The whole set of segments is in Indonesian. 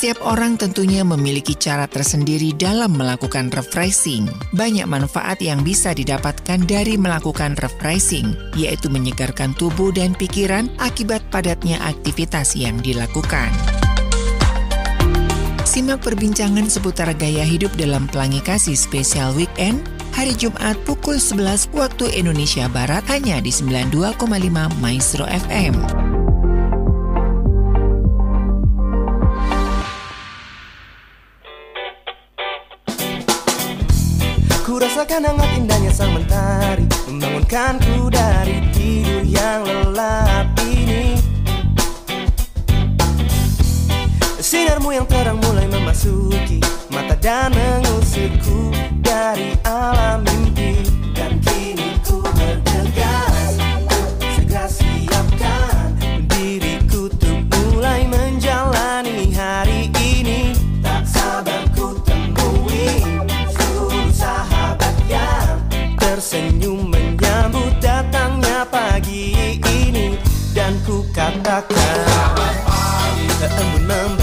Setiap orang tentunya memiliki cara tersendiri dalam melakukan refreshing. Banyak manfaat yang bisa didapatkan dari melakukan refreshing, yaitu menyegarkan tubuh dan pikiran akibat padatnya aktivitas yang dilakukan. Simak perbincangan seputar gaya hidup dalam Pelangi Kasih Spesial Weekend hari Jumat pukul 11 waktu Indonesia Barat hanya di 92,5 Maestro FM. Rasakan hangat indahnya sang mentari. Membangunkanku dari tidur yang lelap ini. Sinarmu yang terang mulai memasuki. Mata dan mengusirku dari alam mimpi katakan. Tak berpaling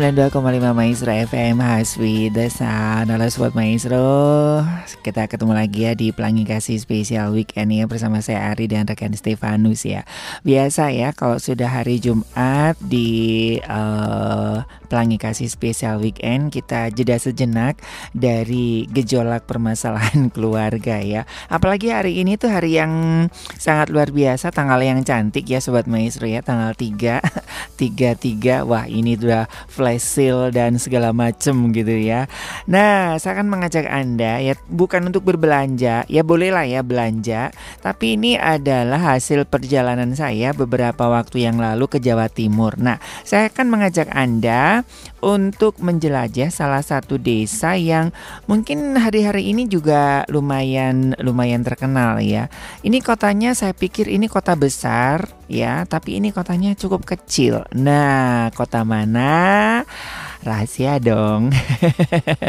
92,5 Maestro FM Haswi Desa Halo Sobat Maestro. Kita ketemu lagi ya di Pelangi Kasih Spesial Weekend ya Bersama saya Ari dan rekan Stefanus ya. Biasa ya kalau sudah hari Jumat Di uh, Pelangi Kasih Spesial Weekend Kita jeda sejenak dari gejolak permasalahan keluarga ya. Apalagi hari ini tuh hari yang sangat luar biasa Tanggal yang cantik ya Sobat Maestro ya Tanggal 3 33 Wah ini udah flash sale dan segala macem gitu ya. Nah, saya akan mengajak Anda ya bukan untuk berbelanja, ya bolehlah ya belanja, tapi ini adalah hasil perjalanan saya beberapa waktu yang lalu ke Jawa Timur. Nah, saya akan mengajak Anda untuk menjelajah salah satu desa yang mungkin hari-hari ini juga lumayan lumayan terkenal ya. Ini kotanya saya pikir ini kota besar ya, tapi ini kotanya cukup kecil. Nah, kota mana? Rahasia dong.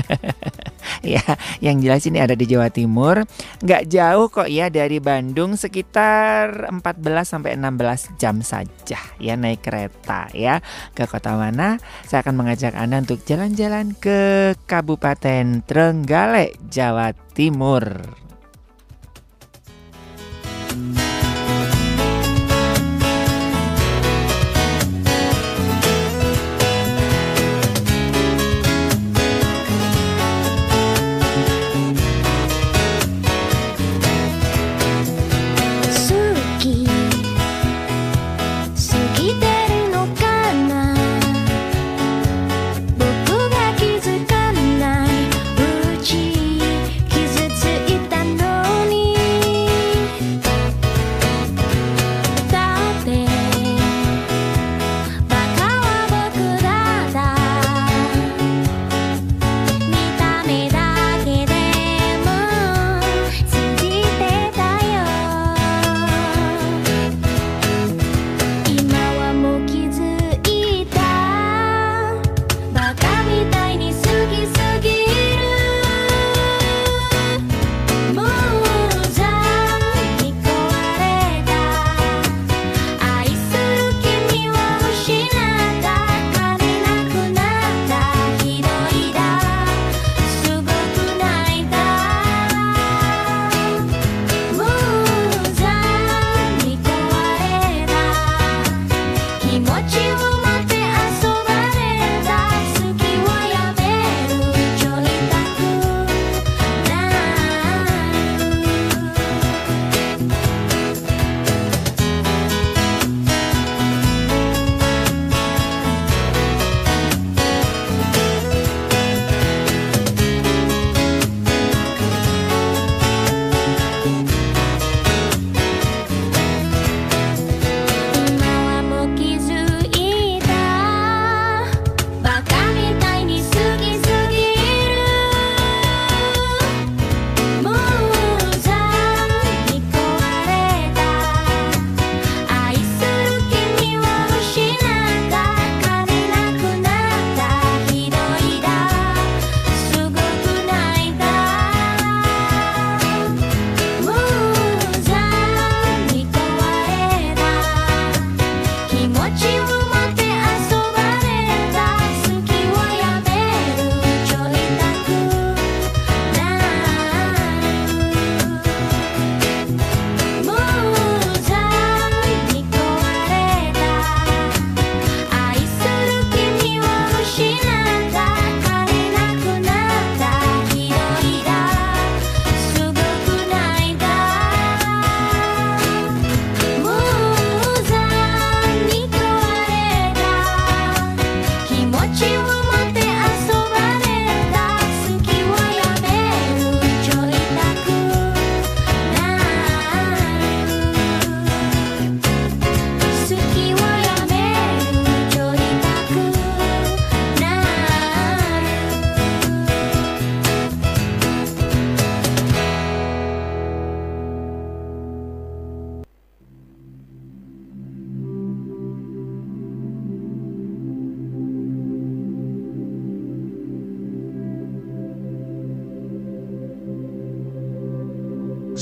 ya, yang jelas ini ada di Jawa Timur. Nggak jauh kok ya dari Bandung sekitar 14 sampai 16 jam saja ya naik kereta ya. Ke kota mana? Saya akan mengajak Anda untuk jalan-jalan ke Kabupaten Trenggalek, Jawa Timur.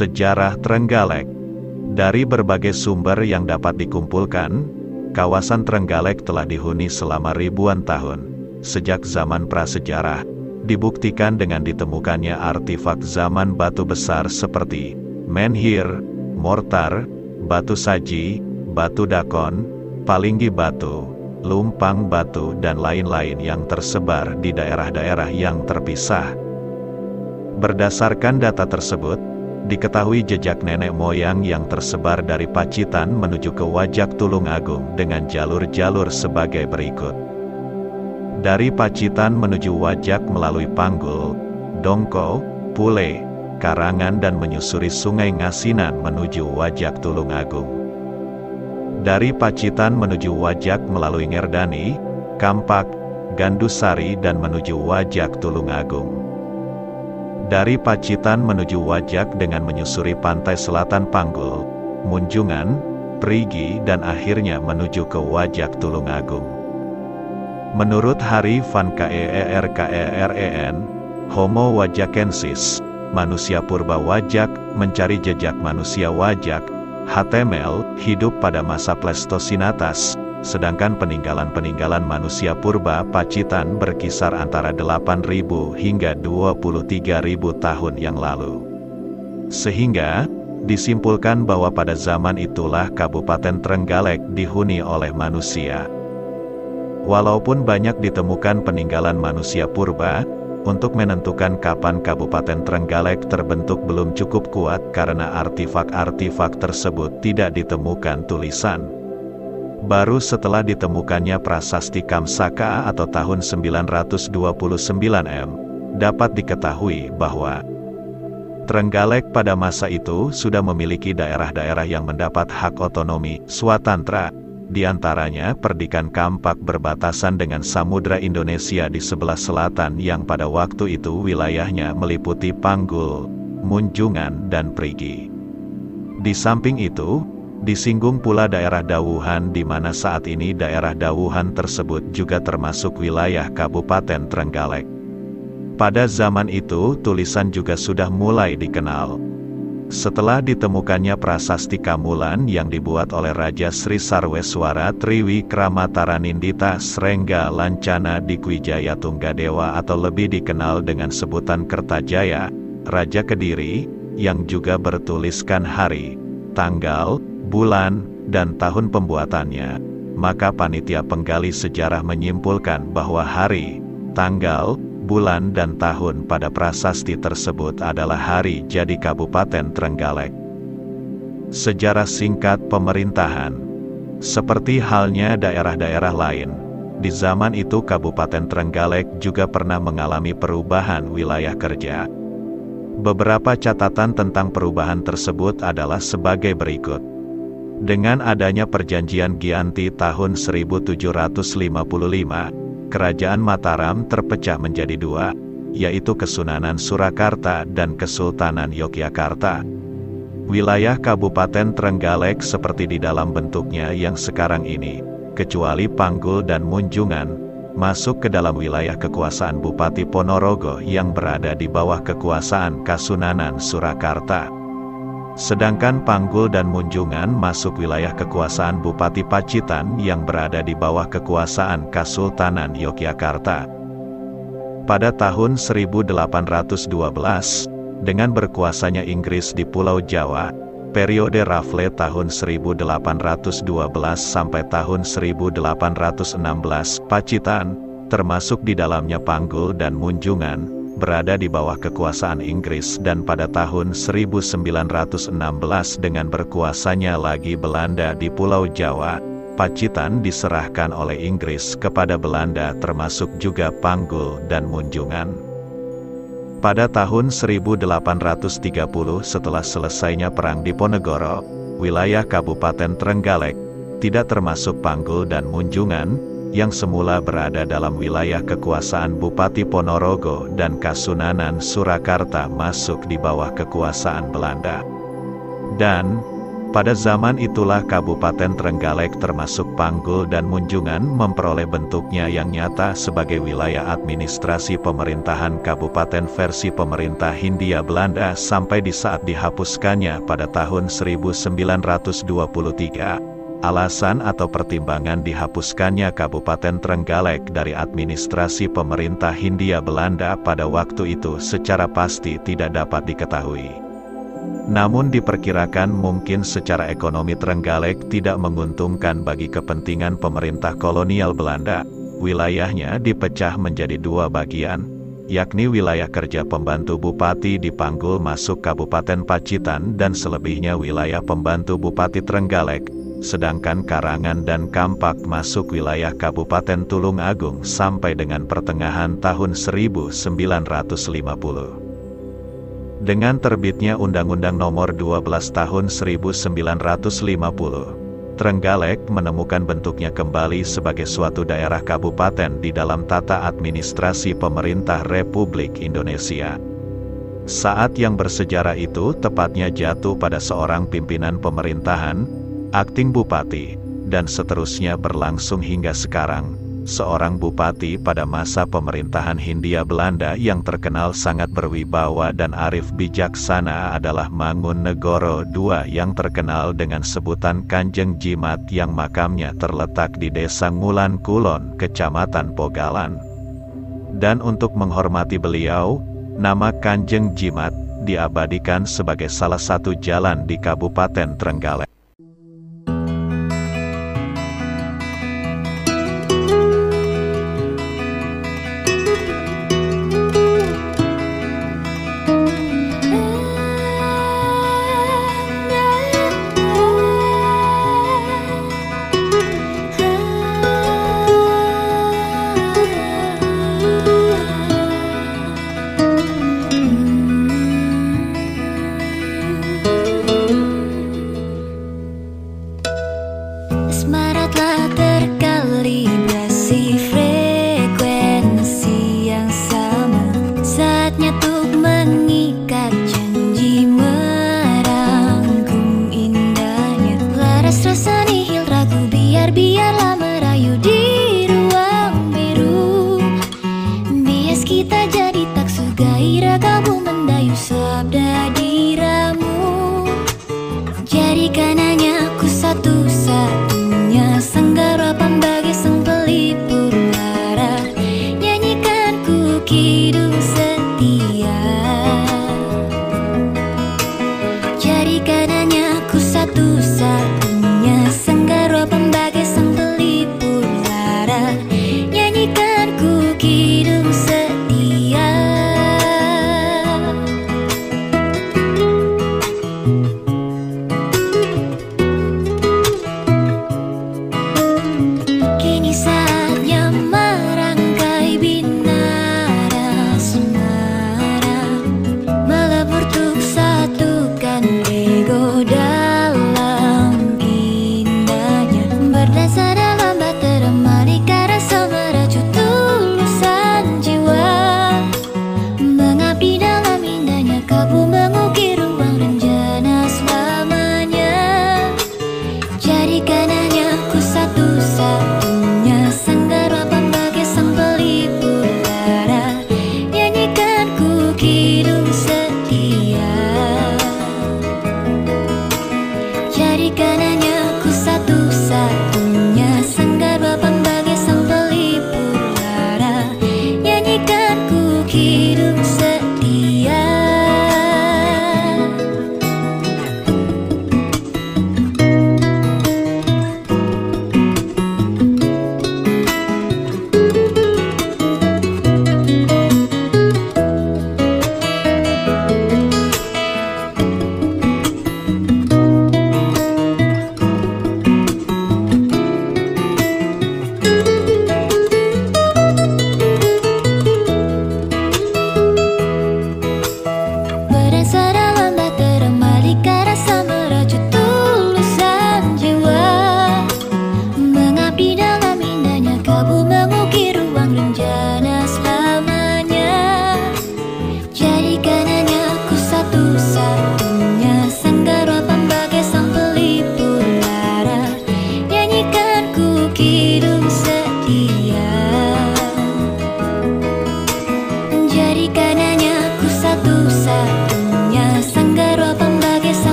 Sejarah Trenggalek Dari berbagai sumber yang dapat dikumpulkan, kawasan Trenggalek telah dihuni selama ribuan tahun. Sejak zaman prasejarah, dibuktikan dengan ditemukannya artefak zaman batu besar seperti menhir, mortar, batu saji, batu dakon, palinggi batu, lumpang batu dan lain-lain yang tersebar di daerah-daerah yang terpisah. Berdasarkan data tersebut, diketahui jejak nenek moyang yang tersebar dari Pacitan menuju ke Wajak Tulung Agung dengan jalur-jalur sebagai berikut. Dari Pacitan menuju Wajak melalui Panggul, Dongko, Pule, Karangan dan menyusuri Sungai Ngasinan menuju Wajak Tulung Agung. Dari Pacitan menuju Wajak melalui Ngerdani, Kampak, Gandusari dan menuju Wajak Tulung Agung. Dari Pacitan menuju Wajak dengan menyusuri pantai selatan Panggul, Munjungan, Perigi dan akhirnya menuju ke Wajak Tulungagung. Menurut Hari van KEERKEREN, Homo wajakensis, manusia purba wajak, mencari jejak manusia wajak, HTML, hidup pada masa Pleistocene atas, sedangkan peninggalan-peninggalan manusia purba Pacitan berkisar antara 8.000 hingga 23.000 tahun yang lalu. Sehingga, disimpulkan bahwa pada zaman itulah Kabupaten Trenggalek dihuni oleh manusia. Walaupun banyak ditemukan peninggalan manusia purba, untuk menentukan kapan Kabupaten Trenggalek terbentuk belum cukup kuat karena artifak-artifak tersebut tidak ditemukan tulisan. Baru setelah ditemukannya prasasti Kamsaka atau tahun 929 M, dapat diketahui bahwa Trenggalek pada masa itu sudah memiliki daerah-daerah yang mendapat hak otonomi, swatantra, di antaranya Perdikan Kampak berbatasan dengan Samudra Indonesia di sebelah selatan yang pada waktu itu wilayahnya meliputi Panggul, Munjungan dan Prigi. Di samping itu, Disinggung pula daerah Dawuhan di mana saat ini daerah Dawuhan tersebut juga termasuk wilayah Kabupaten Trenggalek. Pada zaman itu tulisan juga sudah mulai dikenal. Setelah ditemukannya prasasti Kamulan yang dibuat oleh Raja Sri Sarweswara Triwi Kramataranindita Srengga Lancana di Kwijaya Tunggadewa atau lebih dikenal dengan sebutan Kertajaya, Raja Kediri, yang juga bertuliskan hari, tanggal, bulan, dan tahun pembuatannya, maka panitia penggali sejarah menyimpulkan bahwa hari, tanggal, bulan dan tahun pada prasasti tersebut adalah hari jadi Kabupaten Trenggalek. Sejarah singkat pemerintahan Seperti halnya daerah-daerah lain, di zaman itu Kabupaten Trenggalek juga pernah mengalami perubahan wilayah kerja. Beberapa catatan tentang perubahan tersebut adalah sebagai berikut. Dengan adanya perjanjian Gianti tahun 1755, Kerajaan Mataram terpecah menjadi dua, yaitu Kesunanan Surakarta dan Kesultanan Yogyakarta. Wilayah Kabupaten Trenggalek seperti di dalam bentuknya yang sekarang ini, kecuali Panggul dan Munjungan, masuk ke dalam wilayah kekuasaan Bupati Ponorogo yang berada di bawah kekuasaan Kasunanan Surakarta. Sedangkan Panggul dan Munjungan masuk wilayah kekuasaan Bupati Pacitan yang berada di bawah kekuasaan Kasultanan Yogyakarta. Pada tahun 1812, dengan berkuasanya Inggris di Pulau Jawa, periode Rafle tahun 1812 sampai tahun 1816, Pacitan, termasuk di dalamnya Panggul dan Munjungan, berada di bawah kekuasaan Inggris dan pada tahun 1916 dengan berkuasanya lagi Belanda di Pulau Jawa, Pacitan diserahkan oleh Inggris kepada Belanda termasuk juga Panggul dan Munjungan. Pada tahun 1830 setelah selesainya Perang Diponegoro, wilayah Kabupaten Trenggalek, tidak termasuk Panggul dan Munjungan, yang semula berada dalam wilayah kekuasaan Bupati Ponorogo dan Kasunanan Surakarta masuk di bawah kekuasaan Belanda. Dan, pada zaman itulah Kabupaten Trenggalek termasuk Panggul dan Munjungan memperoleh bentuknya yang nyata sebagai wilayah administrasi pemerintahan Kabupaten versi pemerintah Hindia Belanda sampai di saat dihapuskannya pada tahun 1923. Alasan atau pertimbangan dihapuskannya Kabupaten Trenggalek dari administrasi pemerintah Hindia Belanda pada waktu itu secara pasti tidak dapat diketahui. Namun diperkirakan mungkin secara ekonomi Trenggalek tidak menguntungkan bagi kepentingan pemerintah kolonial Belanda. Wilayahnya dipecah menjadi dua bagian, yakni wilayah kerja pembantu bupati di Panggul masuk Kabupaten Pacitan dan selebihnya wilayah pembantu Bupati Trenggalek, sedangkan Karangan dan Kampak masuk wilayah Kabupaten Tulung Agung sampai dengan pertengahan tahun 1950. Dengan terbitnya Undang-Undang Nomor 12 Tahun 1950, Trenggalek menemukan bentuknya kembali sebagai suatu daerah kabupaten di dalam tata administrasi pemerintah Republik Indonesia. Saat yang bersejarah itu tepatnya jatuh pada seorang pimpinan pemerintahan, akting bupati, dan seterusnya berlangsung hingga sekarang, seorang bupati pada masa pemerintahan Hindia Belanda yang terkenal sangat berwibawa dan arif bijaksana adalah Mangun Negoro II yang terkenal dengan sebutan Kanjeng Jimat yang makamnya terletak di Desa Ngulan Kulon, Kecamatan Pogalan. Dan untuk menghormati beliau, nama Kanjeng Jimat diabadikan sebagai salah satu jalan di Kabupaten Trenggalek.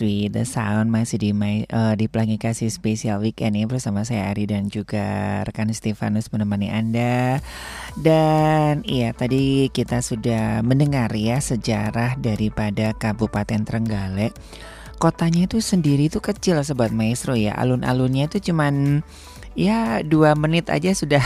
With the Sound masih di uh, di pelangi kasih spesial weekend ini bersama saya Ari dan juga rekan Stefanus menemani Anda. Dan iya tadi kita sudah mendengar ya sejarah daripada Kabupaten Trenggalek. Kotanya itu sendiri itu kecil sobat maestro ya. Alun-alunnya itu cuman ya dua menit aja sudah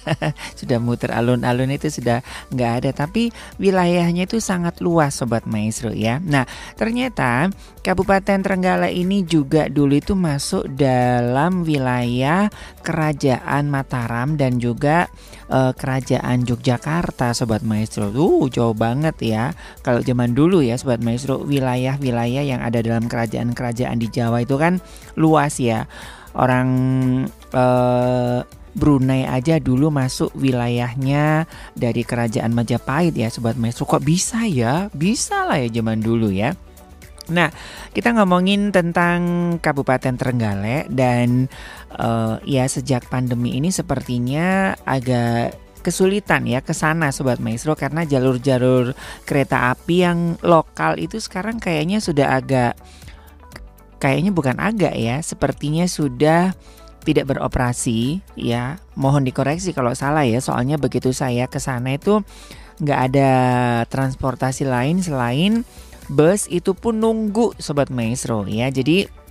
sudah muter alun-alun itu sudah nggak ada. Tapi wilayahnya itu sangat luas sobat maestro ya. Nah ternyata Kabupaten Trenggalek ini juga dulu itu masuk dalam wilayah Kerajaan Mataram dan juga uh, Kerajaan Yogyakarta sobat maestro. Tuh jauh banget ya. Kalau zaman dulu ya sobat maestro wilayah-wilayah yang ada dalam kerajaan-kerajaan di Jawa itu kan luas ya orang uh, Brunei aja dulu masuk wilayahnya dari kerajaan Majapahit ya sobat maestro. Kok bisa ya? Bisa lah ya zaman dulu ya. Nah, kita ngomongin tentang Kabupaten Trenggalek dan uh, ya sejak pandemi ini sepertinya agak kesulitan ya ke sana sobat maestro karena jalur-jalur kereta api yang lokal itu sekarang kayaknya sudah agak kayaknya bukan agak ya, sepertinya sudah tidak beroperasi ya. Mohon dikoreksi kalau salah ya, soalnya begitu saya ke sana itu nggak ada transportasi lain selain bus itu pun nunggu sobat maestro ya. Jadi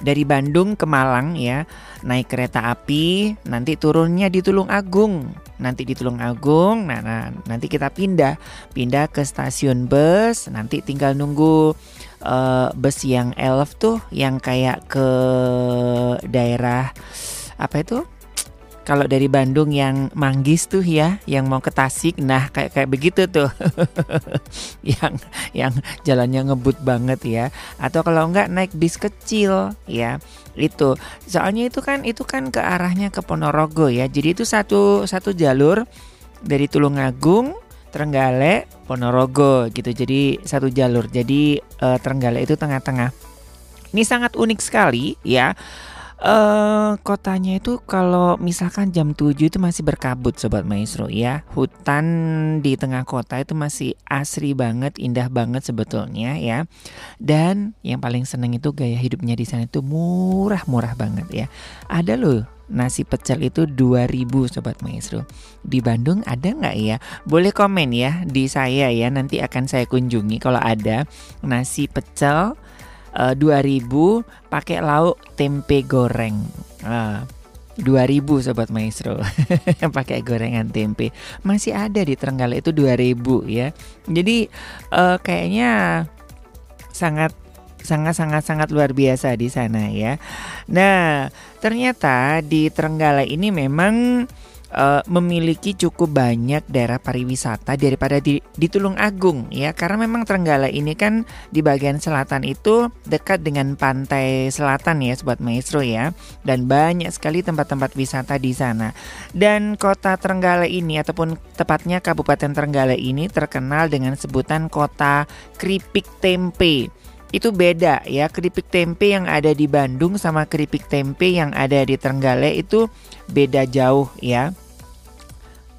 dari Bandung ke Malang ya naik kereta api nanti turunnya di Tulung Agung nanti di Tulung Agung nah, nah nanti kita pindah pindah ke stasiun bus nanti tinggal nunggu uh, bus yang elf tuh yang kayak ke daerah apa itu kalau dari Bandung yang Manggis tuh ya, yang mau ke Tasik, nah kayak kayak begitu tuh, yang yang jalannya ngebut banget ya. Atau kalau enggak naik bis kecil ya, itu. Soalnya itu kan itu kan ke arahnya ke Ponorogo ya. Jadi itu satu satu jalur dari Tulungagung, Trenggalek, Ponorogo gitu. Jadi satu jalur. Jadi uh, Trenggalek itu tengah-tengah. Ini sangat unik sekali ya Uh, kotanya itu kalau misalkan jam 7 itu masih berkabut sobat maestro ya. Hutan di tengah kota itu masih asri banget, indah banget sebetulnya ya. Dan yang paling seneng itu gaya hidupnya di sana itu murah-murah banget ya. Ada loh nasi pecel itu 2000 sobat maestro. Di Bandung ada nggak ya? Boleh komen ya di saya ya nanti akan saya kunjungi kalau ada nasi pecel uh, 2000 pakai lauk tempe goreng. Uh, 2000 sobat maestro pakai gorengan tempe masih ada di Trenggalek itu 2000 ya jadi uh, kayaknya sangat sangat sangat sangat luar biasa di sana ya. Nah ternyata di Trenggalek ini memang uh, memiliki cukup banyak daerah pariwisata daripada di, di Tulung Agung ya. Karena memang Trenggalek ini kan di bagian selatan itu dekat dengan pantai selatan ya sobat maestro ya. Dan banyak sekali tempat-tempat wisata di sana. Dan kota Trenggalek ini ataupun tepatnya Kabupaten Trenggalek ini terkenal dengan sebutan kota keripik tempe itu beda ya keripik tempe yang ada di Bandung sama keripik tempe yang ada di Trenggalek itu beda jauh ya.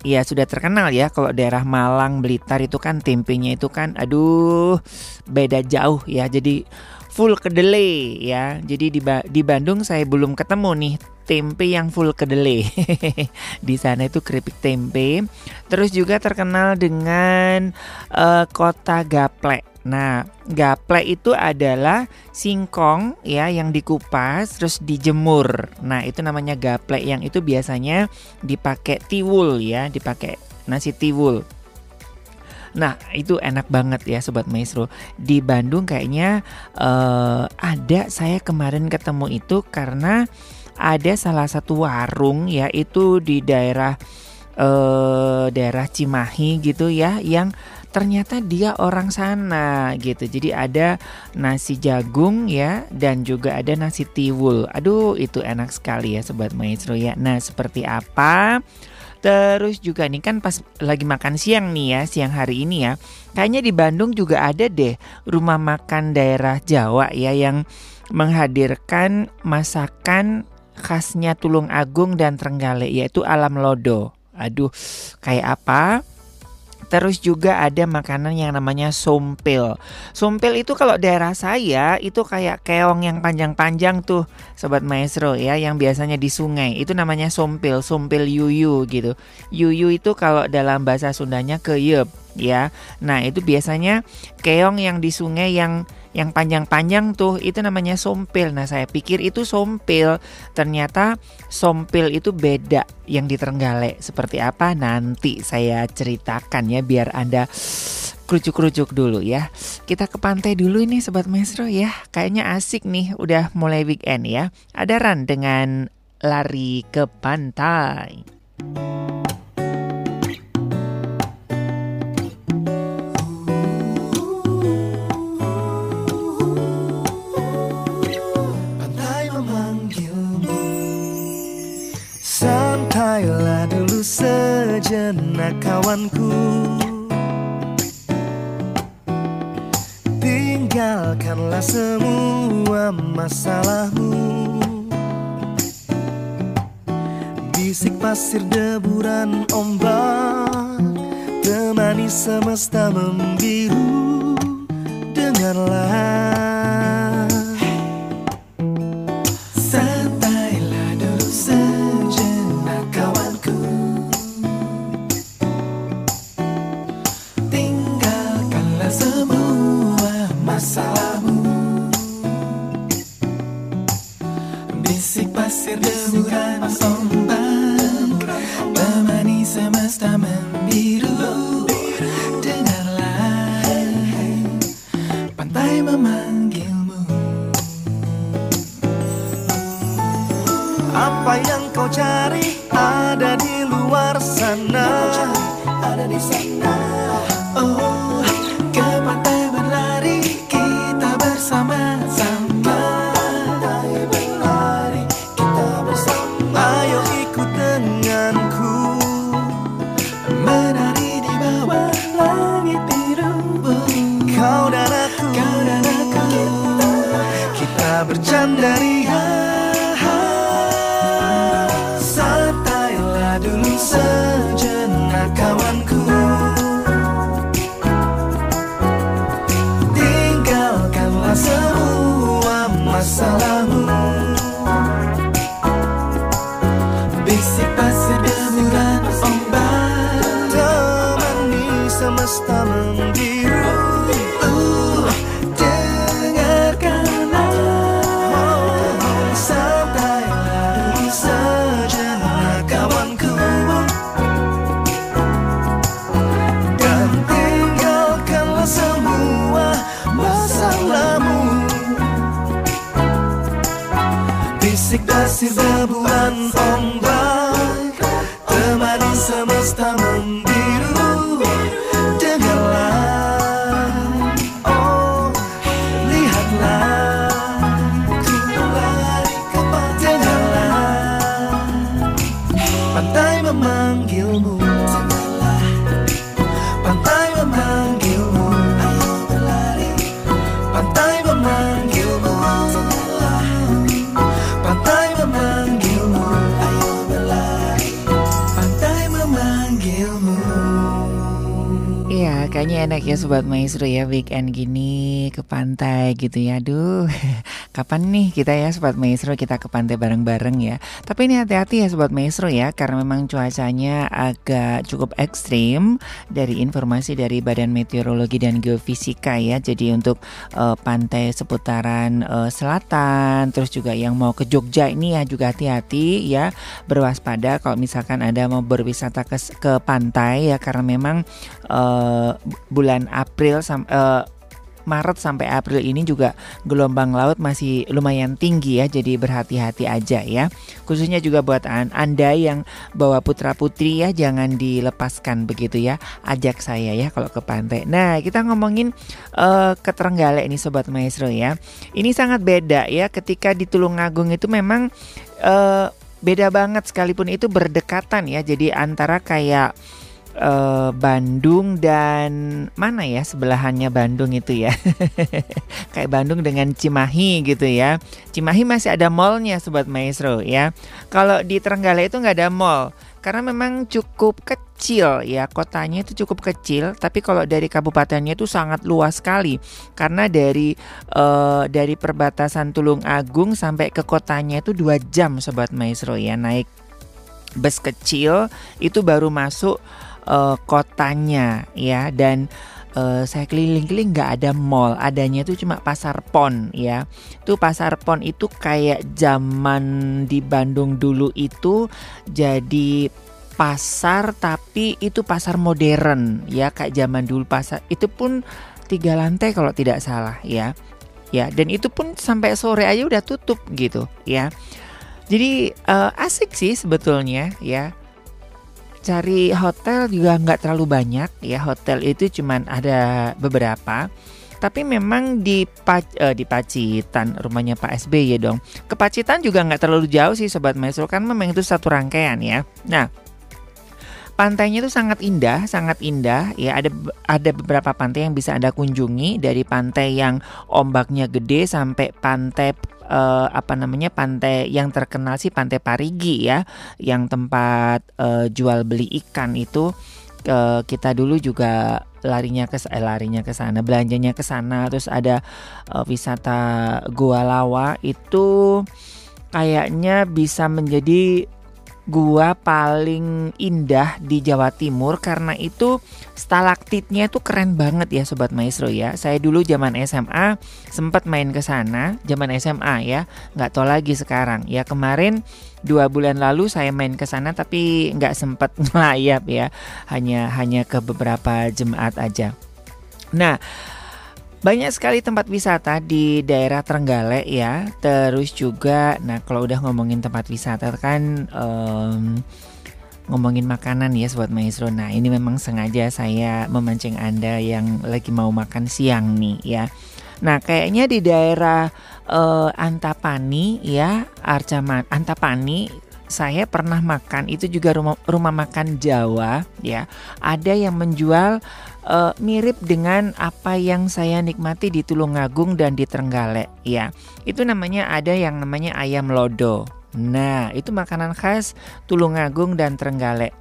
Ya sudah terkenal ya kalau daerah Malang Blitar itu kan tempenya itu kan aduh beda jauh ya. Jadi full kedelai ya. Jadi di, ba di Bandung saya belum ketemu nih tempe yang full kedelai. Di sana itu keripik tempe. Terus juga terkenal dengan uh, kota gaplek Nah, gaplek itu adalah singkong ya yang dikupas terus dijemur. Nah, itu namanya gaplek yang itu biasanya dipakai tiwul ya, dipakai nasi tiwul. Nah, itu enak banget ya sobat maestro. Di Bandung kayaknya uh, ada saya kemarin ketemu itu karena ada salah satu warung ya itu di daerah uh, daerah Cimahi gitu ya yang ternyata dia orang sana gitu. Jadi ada nasi jagung ya dan juga ada nasi tiwul. Aduh, itu enak sekali ya sobat maestro ya. Nah, seperti apa? Terus juga nih kan pas lagi makan siang nih ya, siang hari ini ya. Kayaknya di Bandung juga ada deh rumah makan daerah Jawa ya yang menghadirkan masakan khasnya Tulung Agung dan Trenggalek yaitu alam lodo. Aduh, kayak apa? Terus juga ada makanan yang namanya sompil. Sompil itu kalau daerah saya itu kayak keong yang panjang-panjang tuh, sobat maestro ya, yang biasanya di sungai. Itu namanya sompil, sompil yuyu gitu. Yuyu itu kalau dalam bahasa Sundanya keyep ya. Nah, itu biasanya keong yang di sungai yang yang panjang-panjang tuh itu namanya sompil. Nah, saya pikir itu sompil. Ternyata sompil itu beda yang di Trenggalek. Seperti apa nanti saya ceritakan ya biar Anda kerucuk-kerucuk dulu ya. Kita ke pantai dulu ini sobat maestro ya. Kayaknya asik nih udah mulai weekend ya. Ada Ran dengan lari ke. Pantai Sejenak kawanku. Tinggalkanlah semua masalahmu. Bisik pasir deburan ombak Temani semesta membiru. Dengarlah pasir deburan ombak Temani semesta membiru Dengarlah Pantai memanggilmu. Apa yang kau cari ada di luar sana. Ada di sana. Oh, ya Sobat Maestro ya weekend gini ke pantai gitu ya. Aduh, kapan nih kita ya Sobat Maestro kita ke pantai bareng-bareng ya. Tapi ini hati-hati ya Sobat Maestro ya karena memang cuacanya agak cukup ekstrim dari informasi dari Badan Meteorologi dan Geofisika ya. Jadi untuk eh, pantai seputaran eh, selatan terus juga yang mau ke Jogja ini ya juga hati-hati ya berwaspada kalau misalkan ada mau berwisata ke, ke pantai ya karena memang eh, bulan April sam- eh, Maret sampai April ini juga gelombang laut masih lumayan tinggi ya, jadi berhati-hati aja ya. Khususnya juga buat an- Anda yang bawa putra-putri ya, jangan dilepaskan begitu ya. Ajak saya ya kalau ke pantai. Nah, kita ngomongin eh, ke Trenggalek nih Sobat Maestro ya. Ini sangat beda ya ketika di Tulungagung itu memang eh, beda banget sekalipun itu berdekatan ya. Jadi antara kayak eh, Bandung dan mana ya sebelahannya Bandung itu ya? Kayak Bandung dengan Cimahi gitu ya. Cimahi masih ada mallnya Sobat Maestro ya. Kalau di Trenggalek itu nggak ada mall karena memang cukup kecil ya. Kotanya itu cukup kecil tapi kalau dari kabupatennya itu sangat luas sekali. Karena dari eh, dari perbatasan Tulung Agung sampai ke kotanya itu dua jam Sobat Maestro ya. Naik bus kecil itu baru masuk eh, kotanya ya. Dan uh, saya keliling-keliling nggak ada mall, adanya itu cuma pasar pon ya. Tuh pasar pon itu kayak zaman di Bandung dulu itu jadi pasar tapi itu pasar modern ya. Kayak zaman dulu pasar. Itu pun tiga lantai kalau tidak salah ya. Ya dan itu pun sampai sore aja udah tutup gitu ya. Jadi uh, asik sih sebetulnya ya cari hotel juga nggak terlalu banyak ya. Hotel itu cuman ada beberapa. Tapi memang di uh, di Pacitan rumahnya Pak SBY dong. Ke Pacitan juga nggak terlalu jauh sih sobat maestro kan memang itu satu rangkaian ya. Nah pantainya itu sangat indah, sangat indah. Ya. Ada ada beberapa pantai yang bisa anda kunjungi dari pantai yang ombaknya gede sampai pantai uh, apa namanya pantai yang terkenal sih pantai Parigi ya, yang tempat uh, jual beli ikan itu uh, kita dulu juga larinya ke eh, larinya ke sana, belanjanya ke sana, terus ada uh, wisata Gua Lawa itu kayaknya bisa menjadi gua paling indah di Jawa Timur karena itu stalaktitnya itu keren banget ya sobat maestro ya. Saya dulu zaman SMA sempat main ke sana, zaman SMA ya, nggak tahu lagi sekarang. Ya kemarin dua bulan lalu saya main ke sana tapi nggak sempat ngelayap ya, hanya hanya ke beberapa jemaat aja. Nah banyak sekali tempat wisata di daerah Trenggalek ya. Terus juga, nah kalau udah ngomongin tempat wisata kan um, ngomongin makanan ya sobat maestro. Nah ini memang sengaja saya memancing anda yang lagi mau makan siang nih ya. Nah kayaknya di daerah uh, Antapani ya, Arcaman Antapani saya pernah makan itu juga rumah rumah makan Jawa ya. Ada yang menjual uh, mirip dengan apa yang saya nikmati di Tulungagung dan di Trenggalek ya. Itu namanya ada yang namanya ayam lodo. Nah, itu makanan khas Tulungagung dan Trenggalek.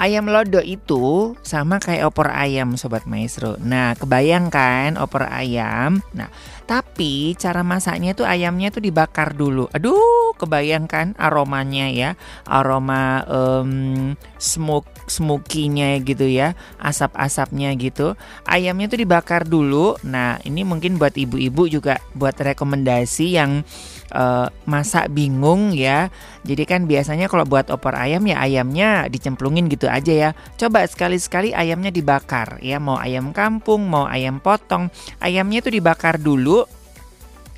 Ayam lodo itu sama kayak opor ayam sobat maestro. Nah, kebayangkan opor ayam. Nah, tapi cara masaknya itu ayamnya itu dibakar dulu. Aduh, kebayangkan aromanya ya. Aroma um, smoke smokinya gitu ya, asap-asapnya gitu. Ayamnya itu dibakar dulu. Nah, ini mungkin buat ibu-ibu juga buat rekomendasi yang uh, masak bingung ya. Jadi kan biasanya kalau buat opor ayam ya ayamnya dicemplungin gitu aja ya. Coba sekali-sekali ayamnya dibakar ya. Mau ayam kampung, mau ayam potong, ayamnya itu dibakar dulu.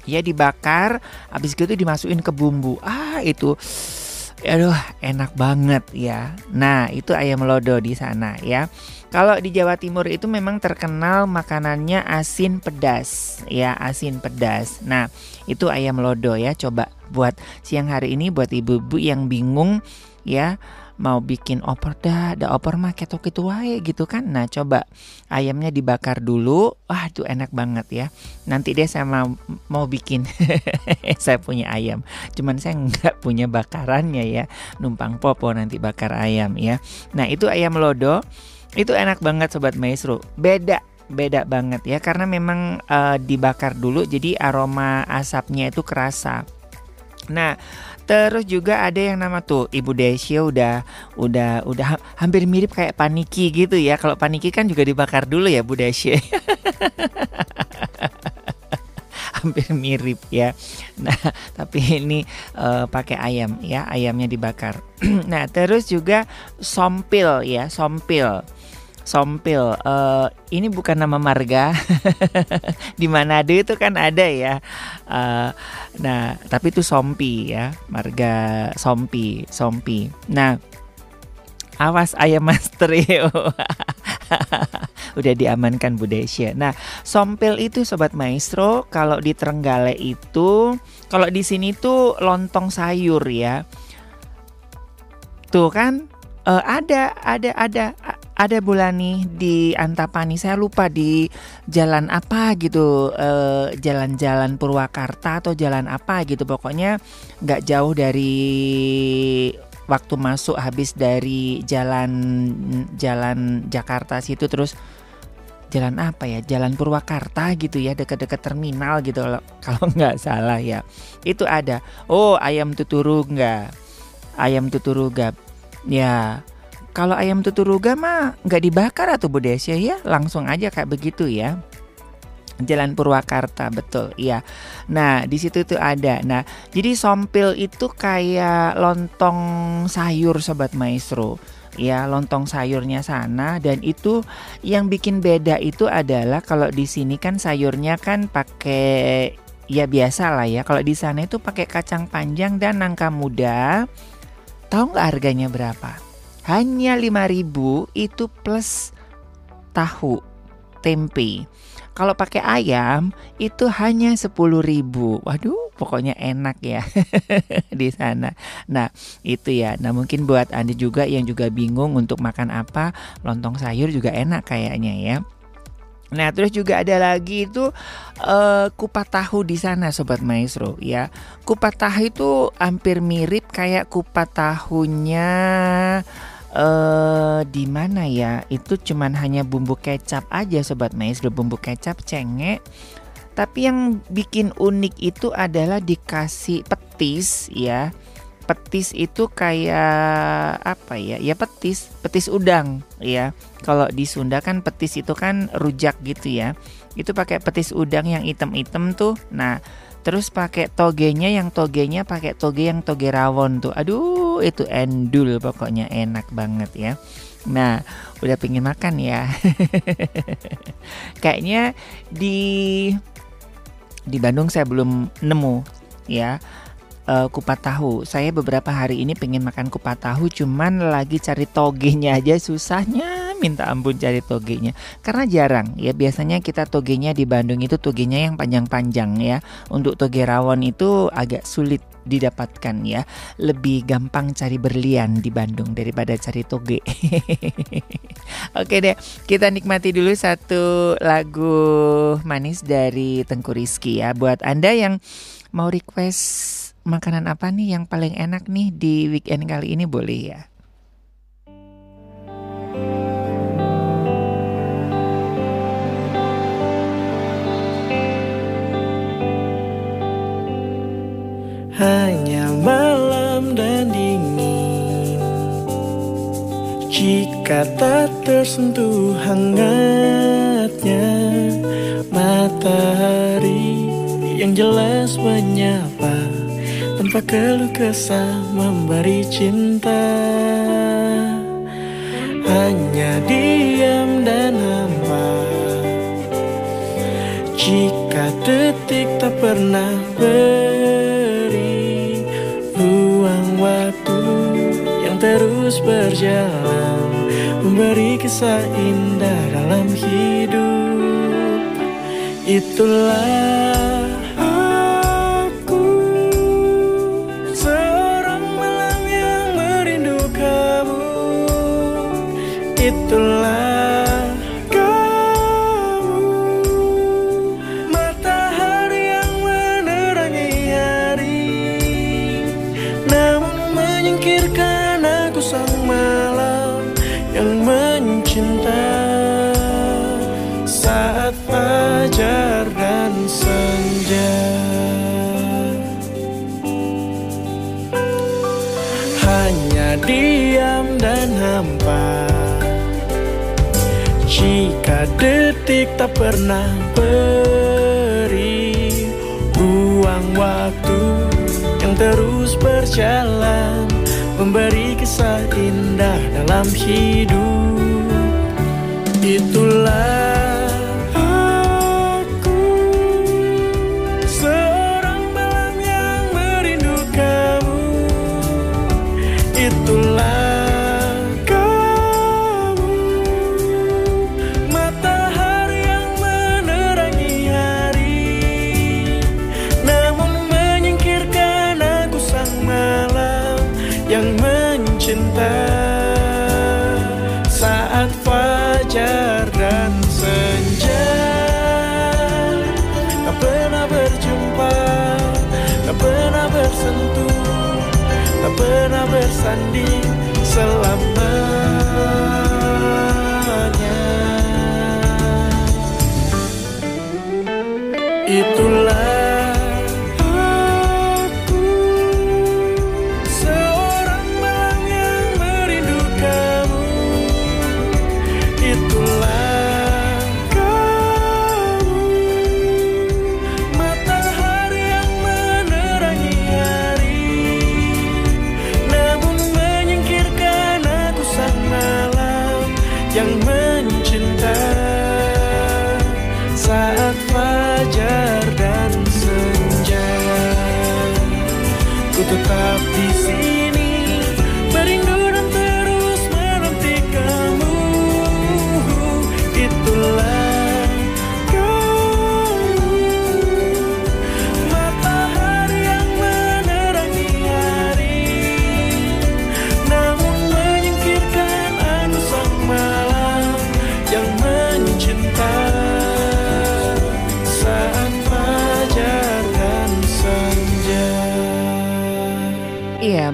Ya dibakar, habis itu dimasukin ke bumbu. Ah itu aduh enak banget ya. Nah, itu ayam lodo di sana ya. Kalau di Jawa Timur itu memang terkenal makanannya asin pedas, ya asin pedas. Nah itu ayam lodo ya. Coba buat siang hari ini buat ibu-ibu yang bingung ya mau bikin opor dah, ada opor mah ketok itu wae gitu kan. Nah, coba ayamnya dibakar dulu. Wah, itu enak banget ya. Nanti deh saya mau mau bikin saya punya ayam. Cuman saya nggak punya bakarannya ya. Numpang popo nanti bakar ayam ya. Nah, itu ayam lodo. Itu enak banget sobat maestro. Beda beda banget ya karena memang uh, dibakar dulu jadi aroma asapnya itu kerasa. Nah, terus juga ada yang nama tuh Ibu Desya udah udah udah hampir mirip kayak paniki gitu ya. Kalau paniki kan juga dibakar dulu ya Bu Desya. hampir mirip ya. Nah, tapi ini uh, pakai ayam ya, ayamnya dibakar. nah, terus juga sompil ya, sompil. Sompil, uh, ini bukan nama marga. di Manado itu kan ada ya. Uh, nah, tapi itu Sompi ya, marga Sompi, Sompi. Nah, awas ayam mas trio. Udah diamankan Bu Desya. Nah, sompil itu sobat maestro kalau di Trenggalek itu, kalau di sini tuh lontong sayur ya. Tuh kan uh, ada ada ada ada Bulani di Antapani saya lupa di jalan apa gitu jalan jalan-jalan Purwakarta atau jalan apa gitu. Pokoknya nggak jauh dari waktu masuk habis dari jalan jalan Jakarta situ terus jalan apa ya jalan Purwakarta gitu ya dekat-dekat terminal gitu kalau nggak salah ya. Itu ada. Oh ayam tuturuga. Ayam tuturuga. Ya kalau ayam tuturuga mah nggak dibakar atau Bu Desya ya, langsung aja kayak begitu ya. Jalan Purwakarta betul iya. Nah di situ tuh ada. Nah jadi sompil itu kayak lontong sayur sobat maestro ya lontong sayurnya sana dan itu yang bikin beda itu adalah kalau di sini kan sayurnya kan pakai ya biasa lah ya kalau di sana itu pakai kacang panjang dan nangka muda tahu nggak harganya berapa hanya 5000 itu plus tahu tempe kalau pakai ayam itu hanya 10.000. Waduh, pokoknya enak ya di sana. Nah, itu ya. Nah, mungkin buat Anda juga yang juga bingung untuk makan apa, lontong sayur juga enak kayaknya ya. Nah, terus juga ada lagi itu uh, kupat tahu di sana sobat maestro ya. Kupat tahu itu hampir mirip kayak kupat tahunya eh di mana ya? Itu cuman hanya bumbu kecap aja sobat maestro, bumbu kecap cengek. Tapi yang bikin unik itu adalah dikasih petis ya. Petis itu kayak apa ya? Ya petis, petis udang ya. Kalau di Sunda kan petis itu kan rujak gitu ya. Itu pakai petis udang yang item-item tuh. Nah, Terus pakai togenya yang togenya pakai toge yang toge rawon tuh. Aduh, itu endul pokoknya enak banget ya. Nah, udah pengen makan ya. Kayaknya di di Bandung saya belum nemu ya uh, kupat tahu. Saya beberapa hari ini pengen makan kupat tahu, cuman lagi cari togenya aja susahnya minta ampun cari togenya. Karena jarang ya. Biasanya kita togenya di Bandung itu togenya yang panjang-panjang ya. Untuk toge rawon itu agak sulit didapatkan ya. Lebih gampang cari berlian di Bandung daripada cari toge. Oke deh kita nikmati dulu satu lagu manis dari Tengku Rizky ya. Buat anda yang mau request makanan apa nih yang paling enak nih di weekend kali ini? Boleh ya? Hanya malam dan dingin. Jika tak tersentuh hangatnya matahari Yang jelas menyapa Tanpa keluh kesah memberi cinta. Hanya diam dan hampa Jika detik tak pernah ber terus berjalan Memberi kisah indah dalam hidup. Itulah tak pernah beri Ruang waktu yang terus berjalan Memberi kisah indah dalam hidup. Itulah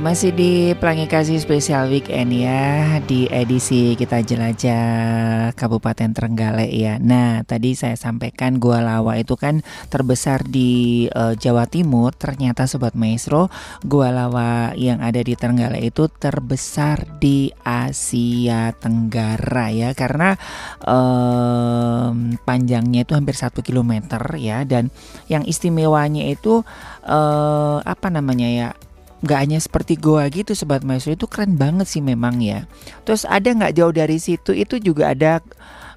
masih di Pelangi Kasih Spesial Weekend ya Di edisi kita jelajah Kabupaten Trenggalek ya. Nah, tadi saya sampaikan Gua Lawa itu kan terbesar di eh, Jawa Timur. Ternyata Sobat Maestro Gua Lawa yang ada di Trenggalek itu terbesar di Asia Tenggara ya. Karena em, panjangnya itu hampir satu kilometer ya. Dan yang istimewanya itu eh, apa namanya ya nggak hanya seperti goa gitu sobat maestro itu keren banget sih memang ya. Terus ada nggak jauh dari situ itu juga ada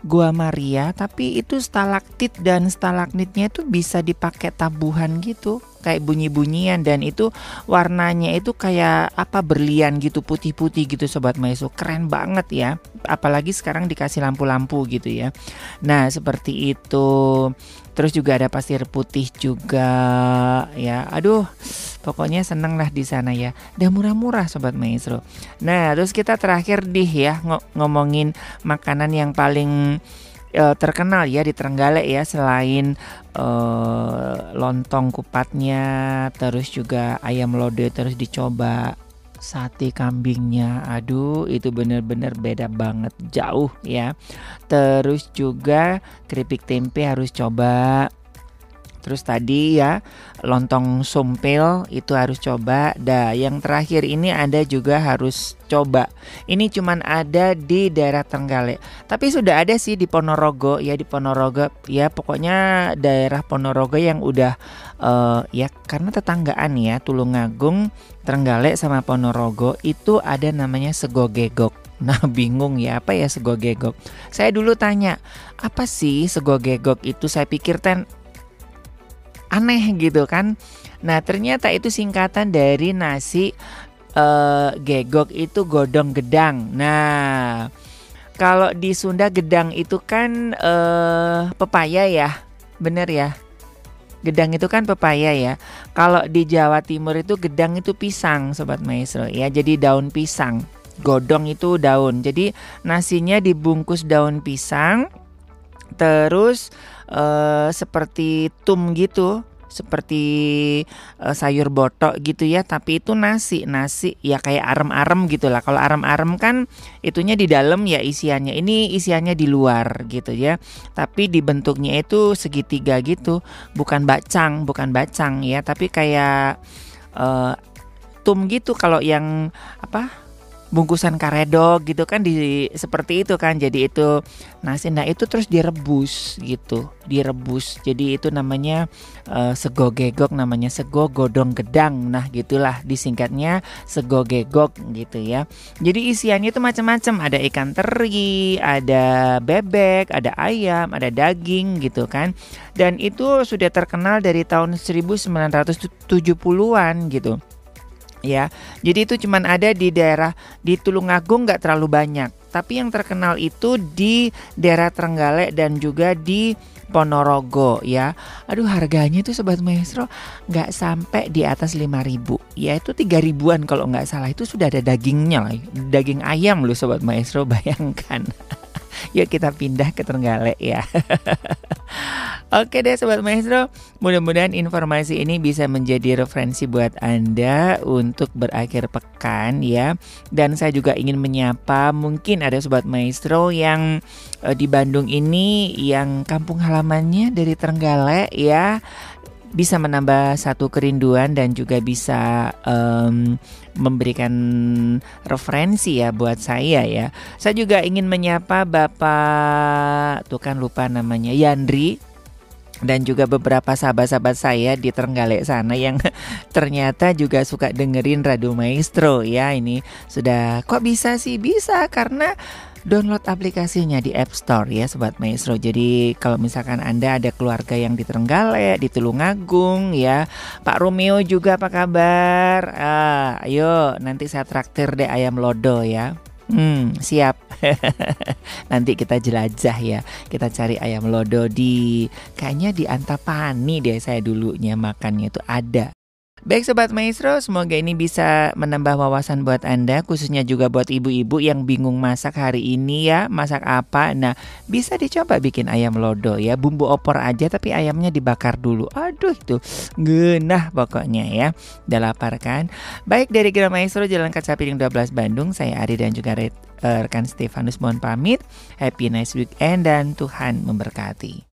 Gua Maria tapi itu stalaktit dan stalagmitnya itu bisa dipakai tabuhan gitu kayak bunyi-bunyian dan itu warnanya itu kayak apa berlian gitu putih-putih gitu sobat maestro. Keren banget ya. Apalagi sekarang dikasih lampu-lampu gitu ya. Nah seperti itu. Terus juga ada pasir putih juga ya. Aduh pokoknya seneng lah di sana ya. Dan murah-murah sobat maestro. Nah terus kita terakhir dih ya ngo- ngomongin makanan yang paling eh, terkenal ya di Trenggalek ya selain eh, lontong kupatnya terus juga ayam lode terus dicoba sate kambingnya. Aduh itu bener-bener beda banget jauh ya. Terus juga keripik tempe harus coba Terus tadi ya lontong sumpil itu harus coba. Dah yang terakhir ini Anda juga harus coba. Ini cuman ada di daerah Trenggalek. Tapi sudah ada sih di Ponorogo ya di Ponorogo ya pokoknya daerah Ponorogo yang udah eh, ya karena tetanggaan ya Tulungagung, Trenggalek sama Ponorogo itu ada namanya sego gegok. Nah bingung ya apa ya sego gegok Saya dulu tanya apa sih sego gegok itu saya pikir ten aneh gitu kan. Nah ternyata itu singkatan dari nasi eh, gegok itu godong gedang. Nah kalau di Sunda gedang itu kan eh, pepaya ya, bener ya. Gedang itu kan pepaya ya. Kalau di Jawa Timur itu gedang itu pisang, sobat maestro ya. Jadi daun pisang. Godong itu daun. Jadi nasinya dibungkus daun pisang. Terus eh, seperti tum gitu, seperti eh, sayur botok gitu ya. Tapi itu nasi, nasi ya kayak arem-arem gitu lah. Kalau arem-arem kan itunya di dalam ya isiannya. Ini isiannya di luar gitu ya. Tapi dibentuknya itu segitiga gitu, bukan bacang, bukan bacang ya. Tapi kayak eh, tum gitu. Kalau yang apa? Bungkusan karedok gitu kan di seperti itu kan. Jadi itu nasi nah itu terus direbus gitu direbus. Jadi itu namanya eh, sego gegok namanya sego godong gedang. Nah gitulah disingkatnya sego gegok gitu ya. Jadi isiannya itu macam-macam. Ada ikan teri ada bebek ada ayam ada daging gitu kan. Dan itu sudah terkenal dari tahun 1970-an gitu ya. Jadi itu cuman ada di daerah di Tulungagung nggak terlalu banyak. Tapi yang terkenal itu di daerah Trenggalek dan juga di Ponorogo ya. Aduh harganya itu sobat maestro nggak sampai di atas 5000 Ya itu 3000-an kalau nggak salah itu sudah ada dagingnya lah. Daging ayam loh sobat maestro bayangkan. Yuk kita pindah ke Trenggalek ya. Oke deh Sobat Maestro, mudah-mudahan informasi ini bisa menjadi referensi buat Anda untuk berakhir pekan ya. Dan saya juga ingin menyapa mungkin ada Sobat Maestro yang eh, di Bandung ini yang kampung halamannya dari Trenggalek ya bisa menambah satu kerinduan dan juga bisa em, memberikan referensi ya buat saya ya. Saya juga ingin menyapa Bapak tuh kan lupa namanya Yandri dan juga beberapa sahabat-sahabat saya di Trenggalek sana yang ternyata juga suka dengerin Radio Maestro ya ini sudah kok bisa sih bisa karena download aplikasinya di App Store ya Sobat Maestro. Jadi kalau misalkan Anda ada keluarga yang di Trenggalek, di Tulungagung ya. Pak Romeo juga apa kabar? Ah, ayo nanti saya traktir deh ayam lodo ya. Hmm, siap. Nanti kita jelajah ya. Kita cari ayam lodo di kayaknya di Antapani deh saya dulunya makannya itu ada. Baik Sobat Maestro, semoga ini bisa menambah wawasan buat Anda, khususnya juga buat ibu-ibu yang bingung masak hari ini ya, masak apa. Nah, bisa dicoba bikin ayam lodo ya, bumbu opor aja tapi ayamnya dibakar dulu. Aduh itu genah pokoknya ya. Udah lapar kan? Baik dari Gira Maestro Jalan Kaca Piring 12 Bandung, saya Ari dan juga uh, rekan Stefanus mohon pamit. Happy nice weekend dan Tuhan memberkati.